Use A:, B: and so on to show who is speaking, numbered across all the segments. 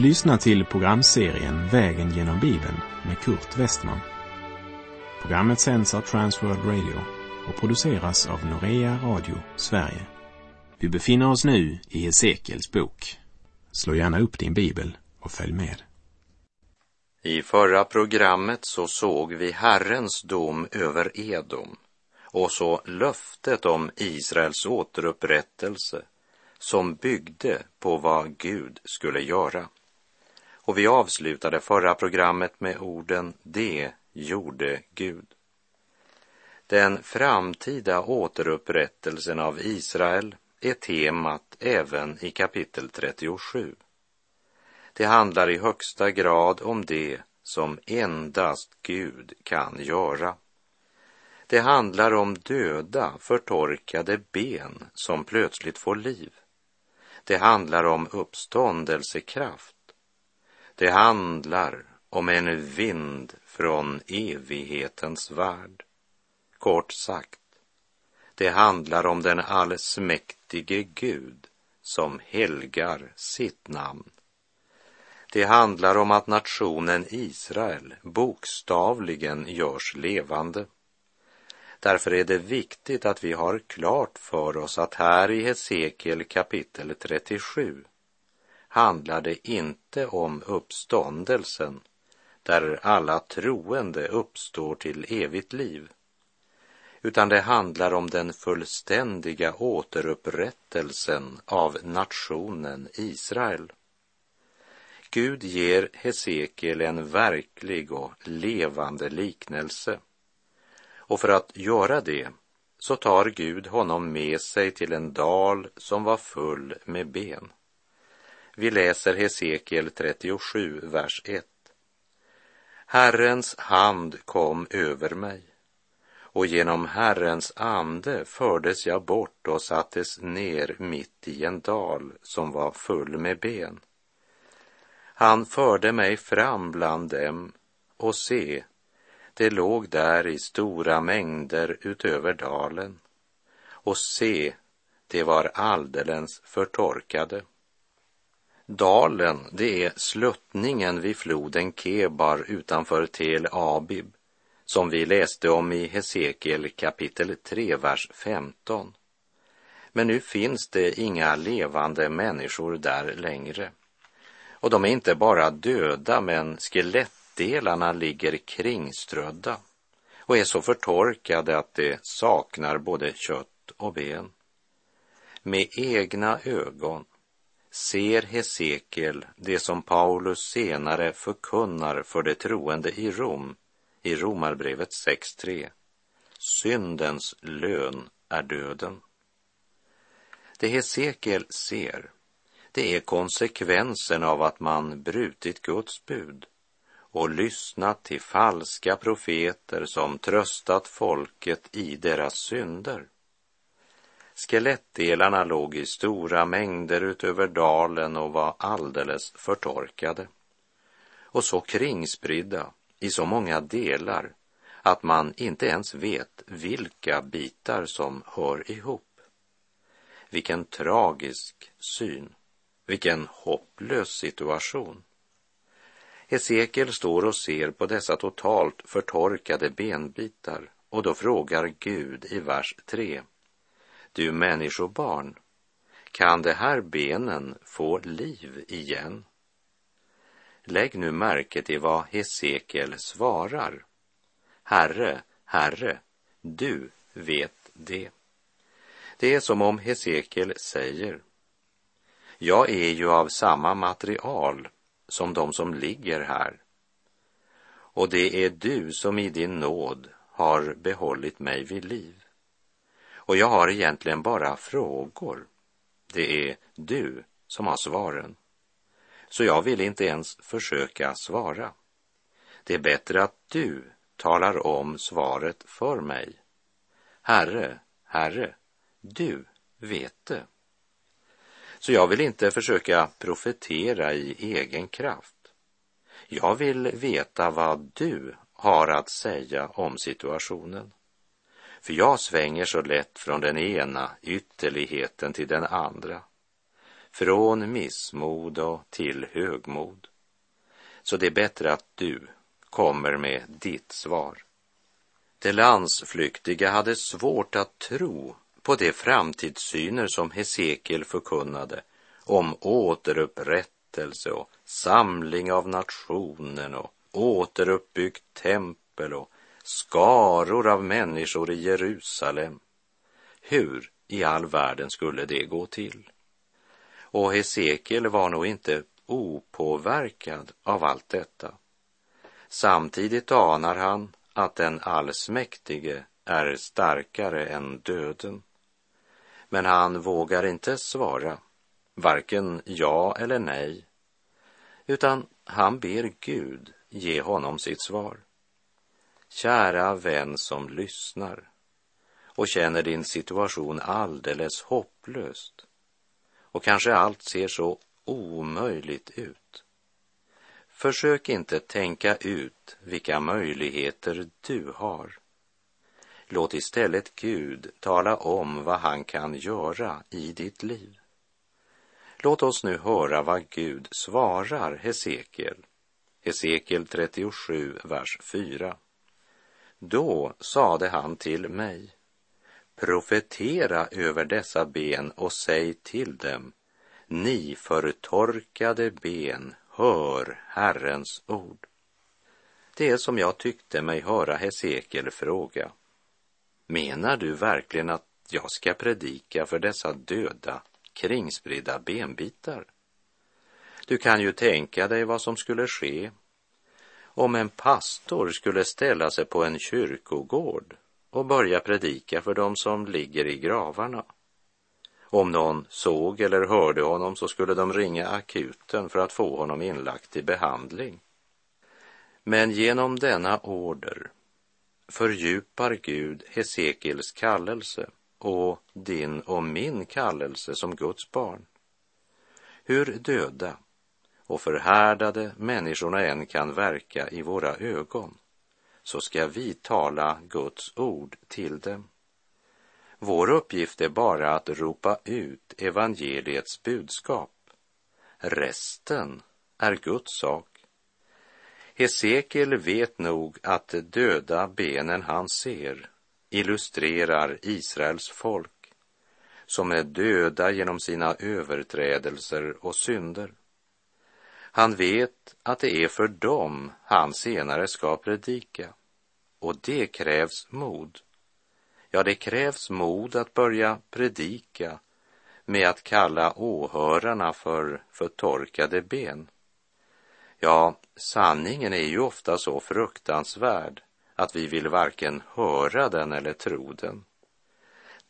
A: Du lyssnar till programserien Vägen genom Bibeln med Kurt Westman. Programmet sänds av Transworld Radio och produceras av Norea Radio Sverige. Vi befinner oss nu i Hesekiels bok. Slå gärna upp din bibel och följ med.
B: I förra programmet så såg vi Herrens dom över Edom och så löftet om Israels återupprättelse som byggde på vad Gud skulle göra. Och vi avslutade förra programmet med orden Det gjorde Gud. Den framtida återupprättelsen av Israel är temat även i kapitel 37. Det handlar i högsta grad om det som endast Gud kan göra. Det handlar om döda, förtorkade ben som plötsligt får liv. Det handlar om uppståndelsekraft. Det handlar om en vind från evighetens värld. Kort sagt, det handlar om den allsmäktige Gud som helgar sitt namn. Det handlar om att nationen Israel bokstavligen görs levande. Därför är det viktigt att vi har klart för oss att här i Hesekiel kapitel 37 handlar det inte om uppståndelsen där alla troende uppstår till evigt liv utan det handlar om den fullständiga återupprättelsen av nationen Israel. Gud ger Hesekiel en verklig och levande liknelse. Och för att göra det så tar Gud honom med sig till en dal som var full med ben. Vi läser Hesekiel 37, vers 1. Herrens hand kom över mig och genom Herrens ande fördes jag bort och sattes ner mitt i en dal som var full med ben. Han förde mig fram bland dem och se, det låg där i stora mängder utöver dalen. Och se, det var alldeles förtorkade. Dalen, det är sluttningen vid floden Kebar utanför Tel Abib som vi läste om i Hesekiel kapitel 3, vers 15. Men nu finns det inga levande människor där längre. Och de är inte bara döda, men skelettdelarna ligger kringströdda och är så förtorkade att de saknar både kött och ben. Med egna ögon ser Hesekiel det som Paulus senare förkunnar för de troende i Rom i Romarbrevet 6.3. Syndens lön är döden. Det Hesekiel ser, det är konsekvensen av att man brutit Guds bud och lyssnat till falska profeter som tröstat folket i deras synder. Skelettdelarna låg i stora mängder utöver dalen och var alldeles förtorkade och så kringspridda i så många delar att man inte ens vet vilka bitar som hör ihop. Vilken tragisk syn, vilken hopplös situation. Hesekiel står och ser på dessa totalt förtorkade benbitar och då frågar Gud i vers 3. Du människobarn, kan de här benen få liv igen? Lägg nu märke till vad Hesekiel svarar. Herre, Herre, du vet det. Det är som om Hesekiel säger, jag är ju av samma material som de som ligger här. Och det är du som i din nåd har behållit mig vid liv. Och jag har egentligen bara frågor. Det är du som har svaren så jag vill inte ens försöka svara. Det är bättre att du talar om svaret för mig. Herre, Herre, du vet det. Så jag vill inte försöka profetera i egen kraft. Jag vill veta vad du har att säga om situationen. För jag svänger så lätt från den ena ytterligheten till den andra från missmod och till högmod. Så det är bättre att du kommer med ditt svar. De landsflyktiga hade svårt att tro på de framtidssyner som Hesekiel förkunnade om återupprättelse och samling av nationen och återuppbyggt tempel och skaror av människor i Jerusalem. Hur i all världen skulle det gå till? Och Hesekiel var nog inte opåverkad av allt detta. Samtidigt anar han att den allsmäktige är starkare än döden. Men han vågar inte svara, varken ja eller nej, utan han ber Gud ge honom sitt svar. Kära vän som lyssnar och känner din situation alldeles hopplöst och kanske allt ser så omöjligt ut. Försök inte tänka ut vilka möjligheter du har. Låt istället Gud tala om vad han kan göra i ditt liv. Låt oss nu höra vad Gud svarar Hesekiel. Hesekiel 37, vers 4. Då sade han till mig, profetera över dessa ben och säg till dem, ni förtorkade ben, hör Herrens ord. Det är som jag tyckte mig höra Hesekiel fråga. Menar du verkligen att jag ska predika för dessa döda, kringspridda benbitar? Du kan ju tänka dig vad som skulle ske om en pastor skulle ställa sig på en kyrkogård och börja predika för dem som ligger i gravarna. Om någon såg eller hörde honom så skulle de ringa akuten för att få honom inlagt i behandling. Men genom denna order fördjupar Gud Hesekiels kallelse och din och min kallelse som Guds barn. Hur döda och förhärdade människorna än kan verka i våra ögon så ska vi tala Guds ord till dem. Vår uppgift är bara att ropa ut evangeliets budskap. Resten är Guds sak. Hesekiel vet nog att de döda benen han ser illustrerar Israels folk som är döda genom sina överträdelser och synder. Han vet att det är för dem han senare ska predika. Och det krävs mod. Ja, det krävs mod att börja predika med att kalla åhörarna för förtorkade ben. Ja, sanningen är ju ofta så fruktansvärd att vi vill varken höra den eller tro den.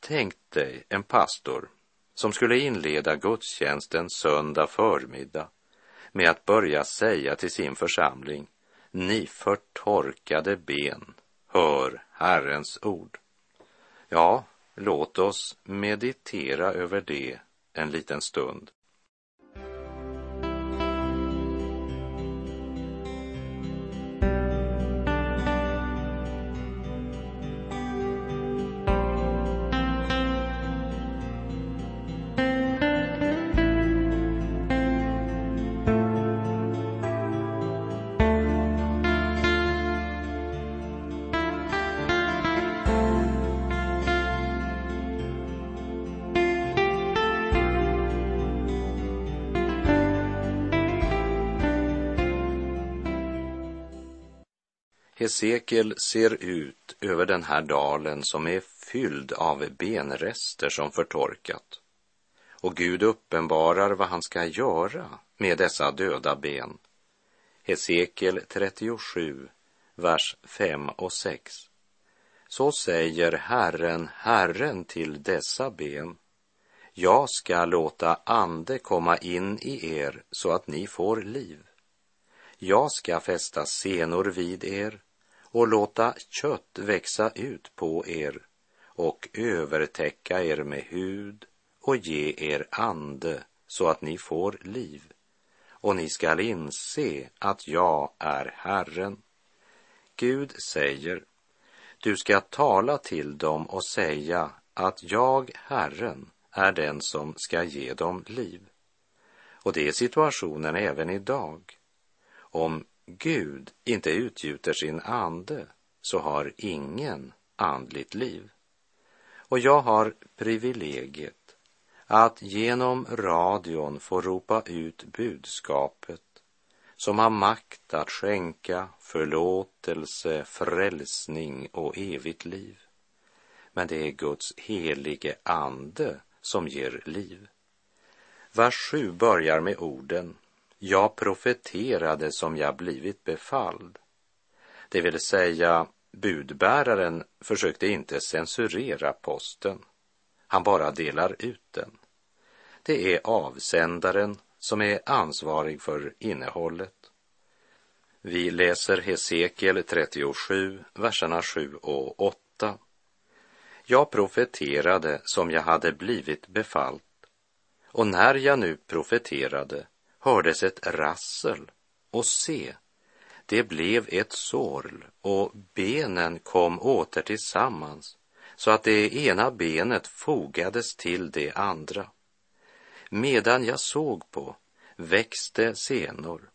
B: Tänk dig en pastor som skulle inleda gudstjänsten söndag förmiddag med att börja säga till sin församling, ni förtorkade ben, hör Herrens ord. Ja, låt oss meditera över det en liten stund. Hesekiel ser ut över den här dalen som är fylld av benrester som förtorkat. Och Gud uppenbarar vad han ska göra med dessa döda ben. Hesekiel 37, vers 5 och 6. Så säger Herren, Herren till dessa ben. Jag ska låta ande komma in i er så att ni får liv. Jag ska fästa senor vid er och låta kött växa ut på er och övertäcka er med hud och ge er ande så att ni får liv. Och ni skall inse att jag är Herren. Gud säger, du ska tala till dem och säga att jag, Herren, är den som ska ge dem liv. Och det är situationen även idag. Om Gud inte utgjuter sin ande så har ingen andligt liv. Och jag har privilegiet att genom radion få ropa ut budskapet som har makt att skänka förlåtelse, frälsning och evigt liv. Men det är Guds helige ande som ger liv. Vers 7 börjar med orden jag profeterade som jag blivit befalld. Det vill säga, budbäraren försökte inte censurera posten. Han bara delar ut den. Det är avsändaren som är ansvarig för innehållet. Vi läser Hesekiel 37, verserna 7 och 8. Jag profeterade som jag hade blivit befallt och när jag nu profeterade hördes ett rassel och se, det blev ett sorl och benen kom åter tillsammans så att det ena benet fogades till det andra. Medan jag såg på växte senor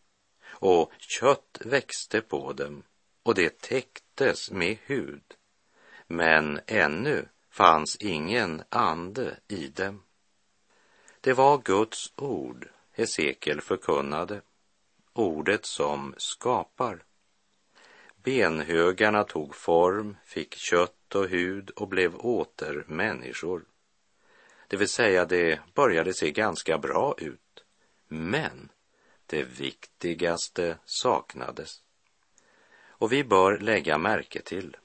B: och kött växte på dem och det täcktes med hud. Men ännu fanns ingen ande i dem. Det var Guds ord Hesekiel förkunnade, ordet som skapar. Benhögarna tog form, fick kött och hud och blev åter människor. Det vill säga, det började se ganska bra ut. Men det viktigaste saknades. Och vi bör lägga märke till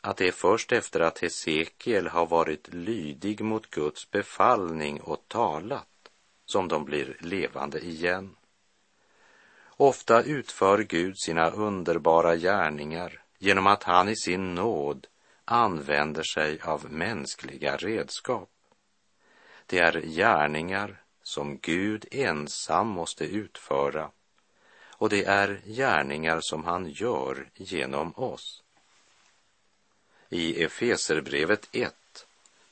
B: att det är först efter att Hesekiel har varit lydig mot Guds befallning och talat som de blir levande igen. Ofta utför Gud sina underbara gärningar genom att han i sin nåd använder sig av mänskliga redskap. Det är gärningar som Gud ensam måste utföra och det är gärningar som han gör genom oss. I Efeserbrevet 1,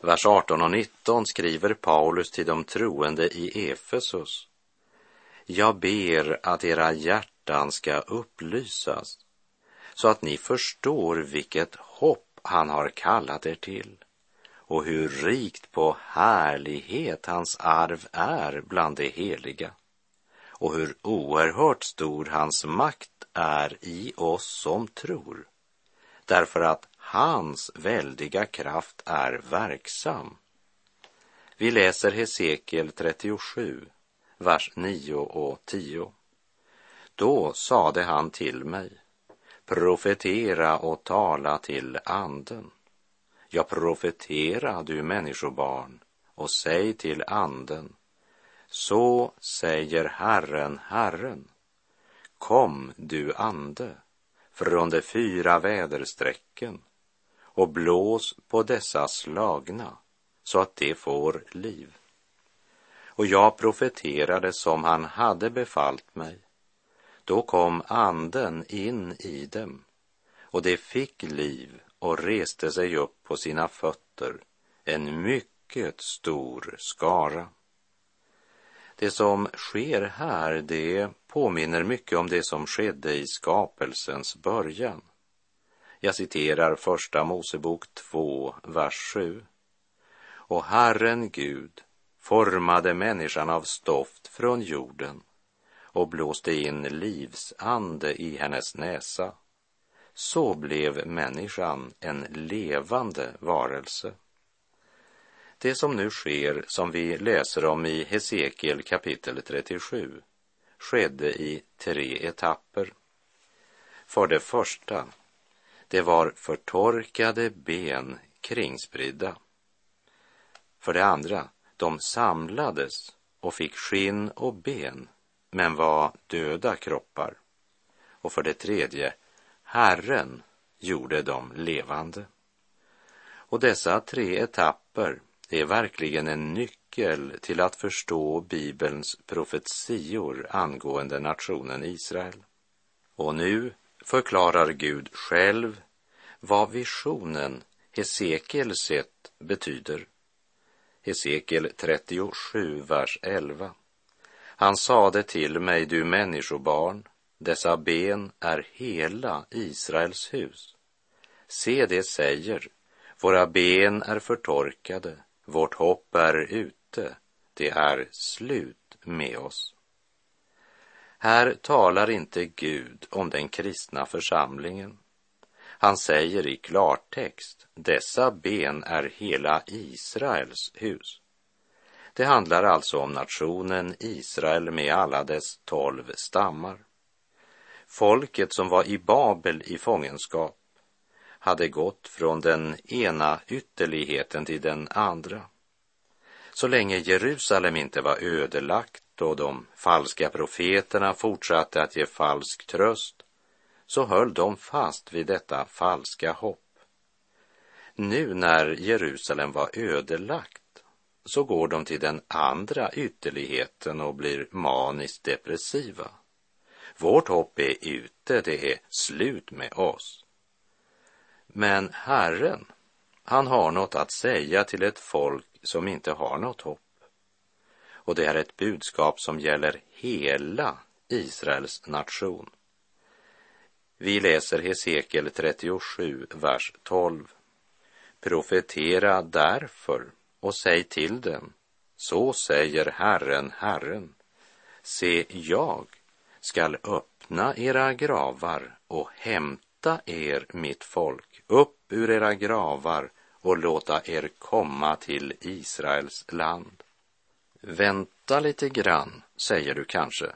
B: vers 18 och 19 skriver Paulus till de troende i Efesus. Jag ber att era hjärtan ska upplysas så att ni förstår vilket hopp han har kallat er till och hur rikt på härlighet hans arv är bland de heliga och hur oerhört stor hans makt är i oss som tror. Därför att hans väldiga kraft är verksam. Vi läser Hesekiel 37, vers 9 och 10. Då sade han till mig, profetera och tala till anden. Ja, profetera, du människobarn, och säg till anden, så säger Herren, Herren, kom du ande från de fyra väderstrecken och blås på dessa slagna så att de får liv. Och jag profeterade som han hade befallt mig. Då kom anden in i dem och de fick liv och reste sig upp på sina fötter, en mycket stor skara. Det som sker här, det påminner mycket om det som skedde i skapelsens början. Jag citerar första Mosebok 2, vers 7. Och Herren Gud formade människan av stoft från jorden och blåste in livsande i hennes näsa. Så blev människan en levande varelse. Det som nu sker, som vi läser om i Hesekiel kapitel 37, skedde i tre etapper. För det första det var förtorkade ben kringspridda. För det andra, de samlades och fick skinn och ben, men var döda kroppar. Och för det tredje, Herren gjorde dem levande. Och dessa tre etapper är verkligen en nyckel till att förstå Bibelns profetior angående nationen Israel. Och nu förklarar Gud själv vad visionen Hesekiel sett betyder. Hesekiel 37, vers 11. Han sade till mig, du människobarn, dessa ben är hela Israels hus. Se, det säger, våra ben är förtorkade, vårt hopp är ute, det är slut med oss. Här talar inte Gud om den kristna församlingen. Han säger i klartext, dessa ben är hela Israels hus. Det handlar alltså om nationen Israel med alla dess tolv stammar. Folket som var i Babel i fångenskap hade gått från den ena ytterligheten till den andra. Så länge Jerusalem inte var ödelagt och de falska profeterna fortsatte att ge falsk tröst så höll de fast vid detta falska hopp. Nu när Jerusalem var ödelagt så går de till den andra ytterligheten och blir maniskt depressiva. Vårt hopp är ute, det är slut med oss. Men Herren, han har något att säga till ett folk som inte har något hopp. Och det är ett budskap som gäller hela Israels nation. Vi läser Hesekiel 37, vers 12. Profetera därför och säg till dem, så säger Herren, Herren. Se, jag skall öppna era gravar och hämta er, mitt folk, upp ur era gravar och låta er komma till Israels land. Vänta lite grann, säger du kanske.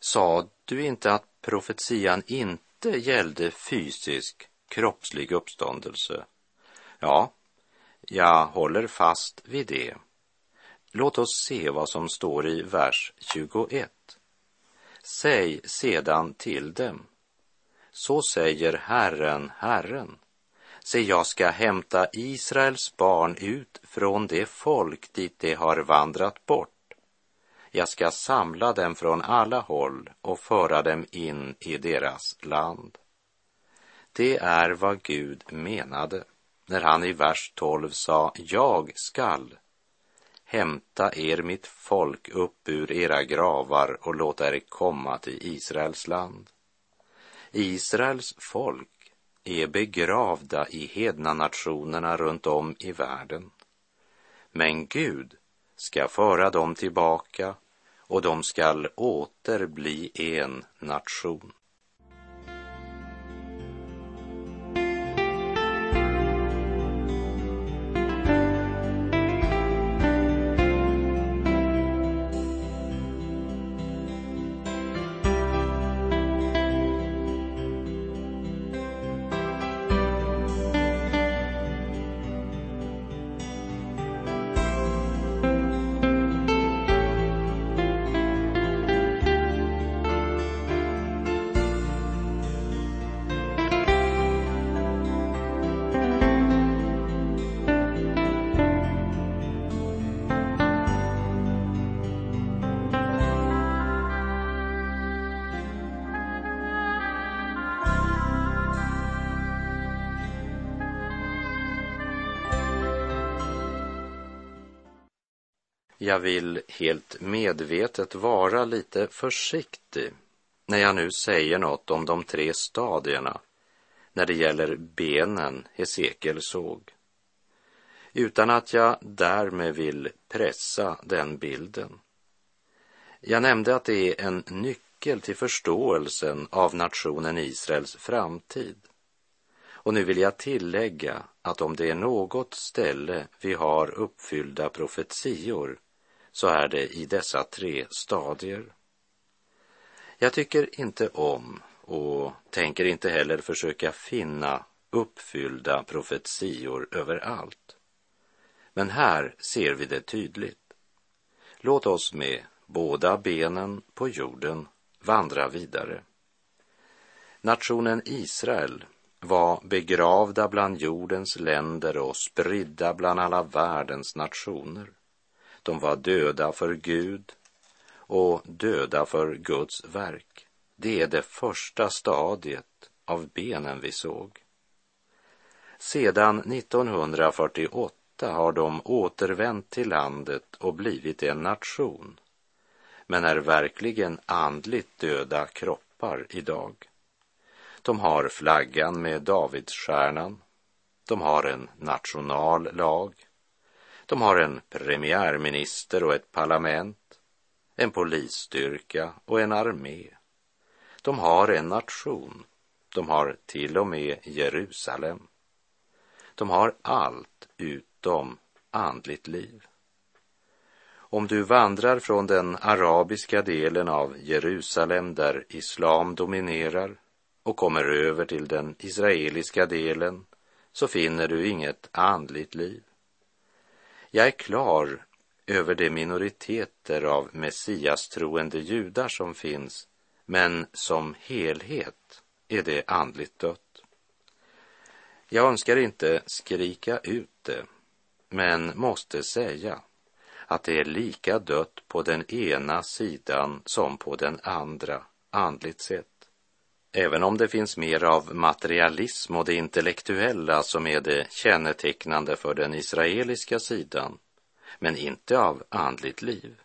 B: Sa du inte att profetian inte gällde fysisk, kroppslig uppståndelse? Ja, jag håller fast vid det. Låt oss se vad som står i vers 21. Säg sedan till dem, så säger Herren, Herren, Se, jag ska hämta Israels barn ut från det folk dit de har vandrat bort. Jag ska samla dem från alla håll och föra dem in i deras land. Det är vad Gud menade när han i vers 12 sa, jag skall hämta er mitt folk upp ur era gravar och låta er komma till Israels land. Israels folk är begravda i hedna nationerna runt om i världen. Men Gud ska föra dem tillbaka och de skall åter bli en nation. Jag vill helt medvetet vara lite försiktig när jag nu säger något om de tre stadierna när det gäller benen Hesekiel såg. Utan att jag därmed vill pressa den bilden. Jag nämnde att det är en nyckel till förståelsen av nationen Israels framtid. Och nu vill jag tillägga att om det är något ställe vi har uppfyllda profetior så är det i dessa tre stadier. Jag tycker inte om och tänker inte heller försöka finna uppfyllda profetior överallt. Men här ser vi det tydligt. Låt oss med båda benen på jorden vandra vidare. Nationen Israel var begravda bland jordens länder och spridda bland alla världens nationer. De var döda för Gud och döda för Guds verk. Det är det första stadiet av benen vi såg. Sedan 1948 har de återvänt till landet och blivit en nation. men är verkligen andligt döda kroppar idag. De har flaggan med Davidsstjärnan. De har en nationallag. De har en premiärminister och ett parlament, en polisstyrka och en armé. De har en nation. De har till och med Jerusalem. De har allt utom andligt liv. Om du vandrar från den arabiska delen av Jerusalem där islam dominerar och kommer över till den israeliska delen så finner du inget andligt liv. Jag är klar över de minoriteter av Messias troende judar som finns, men som helhet är det andligt dött. Jag önskar inte skrika ut det, men måste säga att det är lika dött på den ena sidan som på den andra, andligt sett. Även om det finns mer av materialism och det intellektuella som är det kännetecknande för den israeliska sidan, men inte av andligt liv.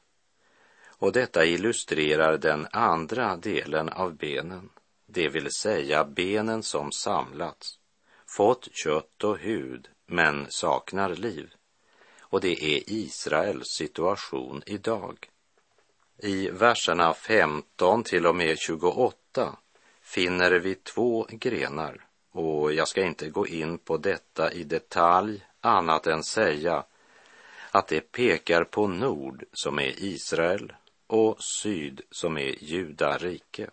B: Och detta illustrerar den andra delen av benen, det vill säga benen som samlats, fått kött och hud, men saknar liv. Och det är Israels situation idag. I verserna 15 till och med 28 finner vi två grenar och jag ska inte gå in på detta i detalj annat än säga att det pekar på nord som är Israel och syd som är Judarike.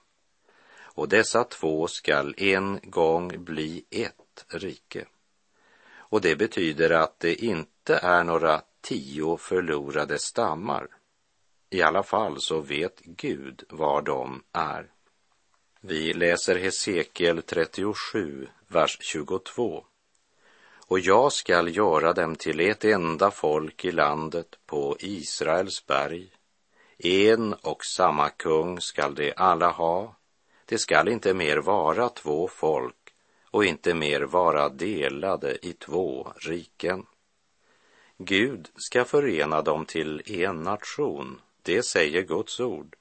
B: Och dessa två skall en gång bli ett rike. Och det betyder att det inte är några tio förlorade stammar. I alla fall så vet Gud var de är. Vi läser Hesekiel 37, vers 22. Och jag skall göra dem till ett enda folk i landet på Israels berg. En och samma kung skall de alla ha. Det skall inte mer vara två folk och inte mer vara delade i två riken. Gud ska förena dem till en nation, det säger Guds ord.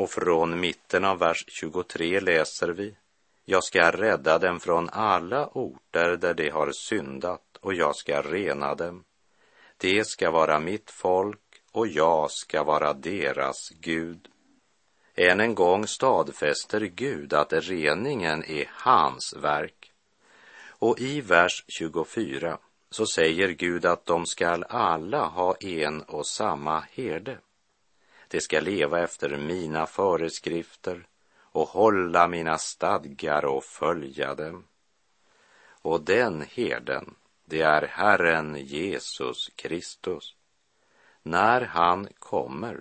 B: Och från mitten av vers 23 läser vi Jag ska rädda dem från alla orter där de har syndat och jag ska rena dem. De ska vara mitt folk och jag ska vara deras Gud. Än en gång stadfäster Gud att reningen är hans verk. Och i vers 24 så säger Gud att de skall alla ha en och samma herde. De ska leva efter mina föreskrifter och hålla mina stadgar och följa dem. Och den herden, det är Herren Jesus Kristus. När han kommer,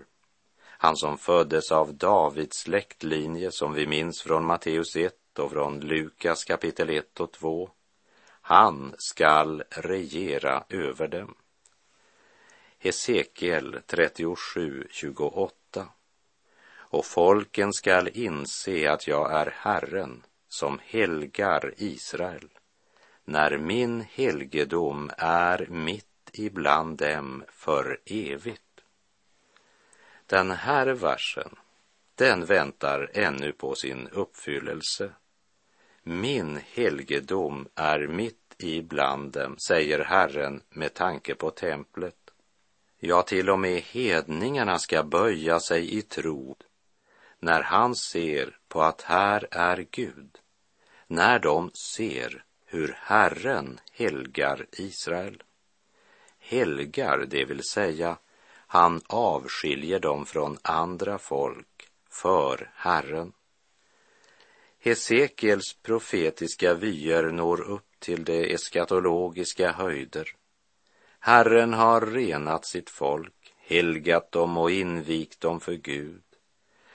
B: han som föddes av Davids släktlinje som vi minns från Matteus 1 och från Lukas kapitel 1 och 2, han skall regera över dem. Hesekiel 37, 28. Och folken skall inse att jag är Herren som helgar Israel, när min helgedom är mitt ibland dem för evigt. Den här versen, den väntar ännu på sin uppfyllelse. Min helgedom är mitt ibland dem, säger Herren med tanke på templet. Ja, till och med hedningarna ska böja sig i tro när han ser på att här är Gud, när de ser hur Herren helgar Israel. Helgar, det vill säga, han avskiljer dem från andra folk för Herren. Hesekiels profetiska vyer når upp till de eskatologiska höjder Herren har renat sitt folk, helgat dem och invigt dem för Gud.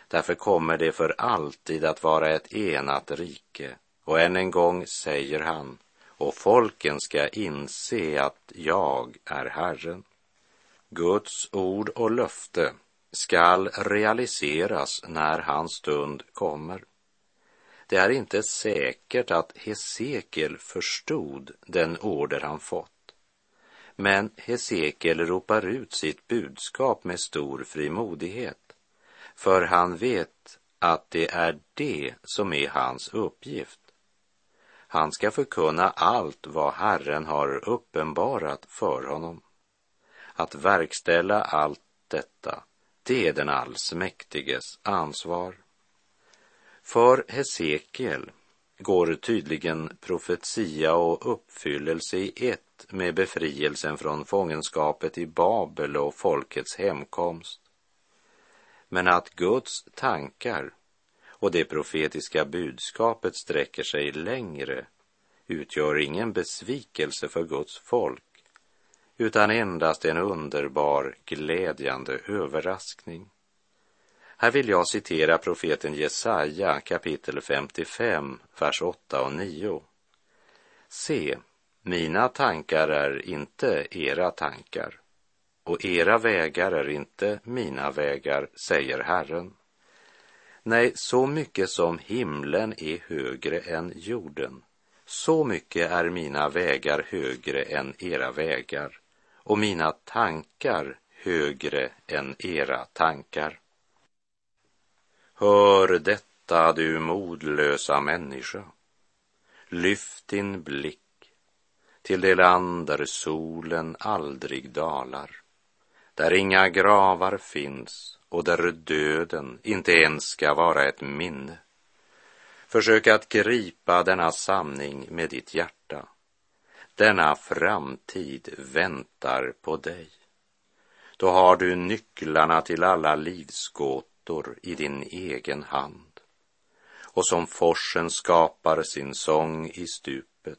B: Därför kommer det för alltid att vara ett enat rike. Och än en gång säger han, och folken ska inse att jag är Herren. Guds ord och löfte skall realiseras när hans stund kommer. Det är inte säkert att Hesekiel förstod den order han fått. Men Hesekiel ropar ut sitt budskap med stor frimodighet för han vet att det är det som är hans uppgift. Han ska förkunna allt vad Herren har uppenbarat för honom. Att verkställa allt detta, det är den allsmäktiges ansvar. För Hesekiel går tydligen profetia och uppfyllelse i ett med befrielsen från fångenskapet i Babel och folkets hemkomst. Men att Guds tankar och det profetiska budskapet sträcker sig längre utgör ingen besvikelse för Guds folk utan endast en underbar, glädjande överraskning. Här vill jag citera profeten Jesaja kapitel 55, vers 8 och 9. Se, mina tankar är inte era tankar och era vägar är inte mina vägar, säger Herren. Nej, så mycket som himlen är högre än jorden, så mycket är mina vägar högre än era vägar och mina tankar högre än era tankar. Hör detta, du modlösa människa. Lyft din blick till det land där solen aldrig dalar, där inga gravar finns och där döden inte ens ska vara ett minne. Försök att gripa denna sanning med ditt hjärta. Denna framtid väntar på dig. Då har du nycklarna till alla livsgåtor i din egen hand. Och som forsen skapar sin sång i stupet,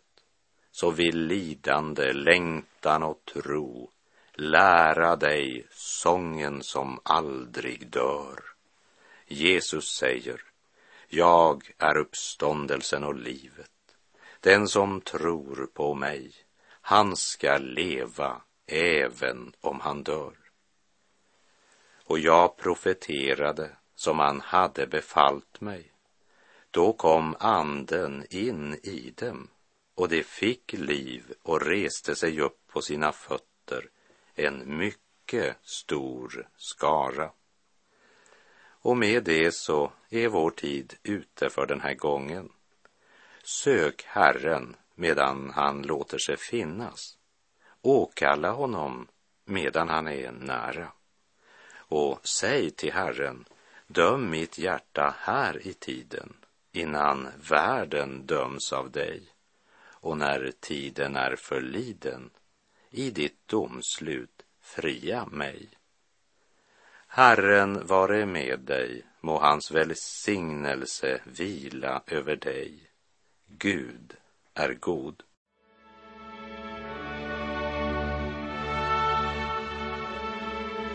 B: så vill lidande, längtan och tro lära dig sången som aldrig dör. Jesus säger, jag är uppståndelsen och livet. Den som tror på mig, han ska leva även om han dör. Och jag profeterade som han hade befallt mig. Då kom anden in i dem och de fick liv och reste sig upp på sina fötter, en mycket stor skara. Och med det så är vår tid ute för den här gången. Sök Herren medan han låter sig finnas. Åkalla honom medan han är nära. Och säg till Herren, döm mitt hjärta här i tiden innan världen döms av dig och när tiden är förliden i ditt domslut fria mig. Herren vare med dig, må hans välsignelse vila över dig. Gud är god.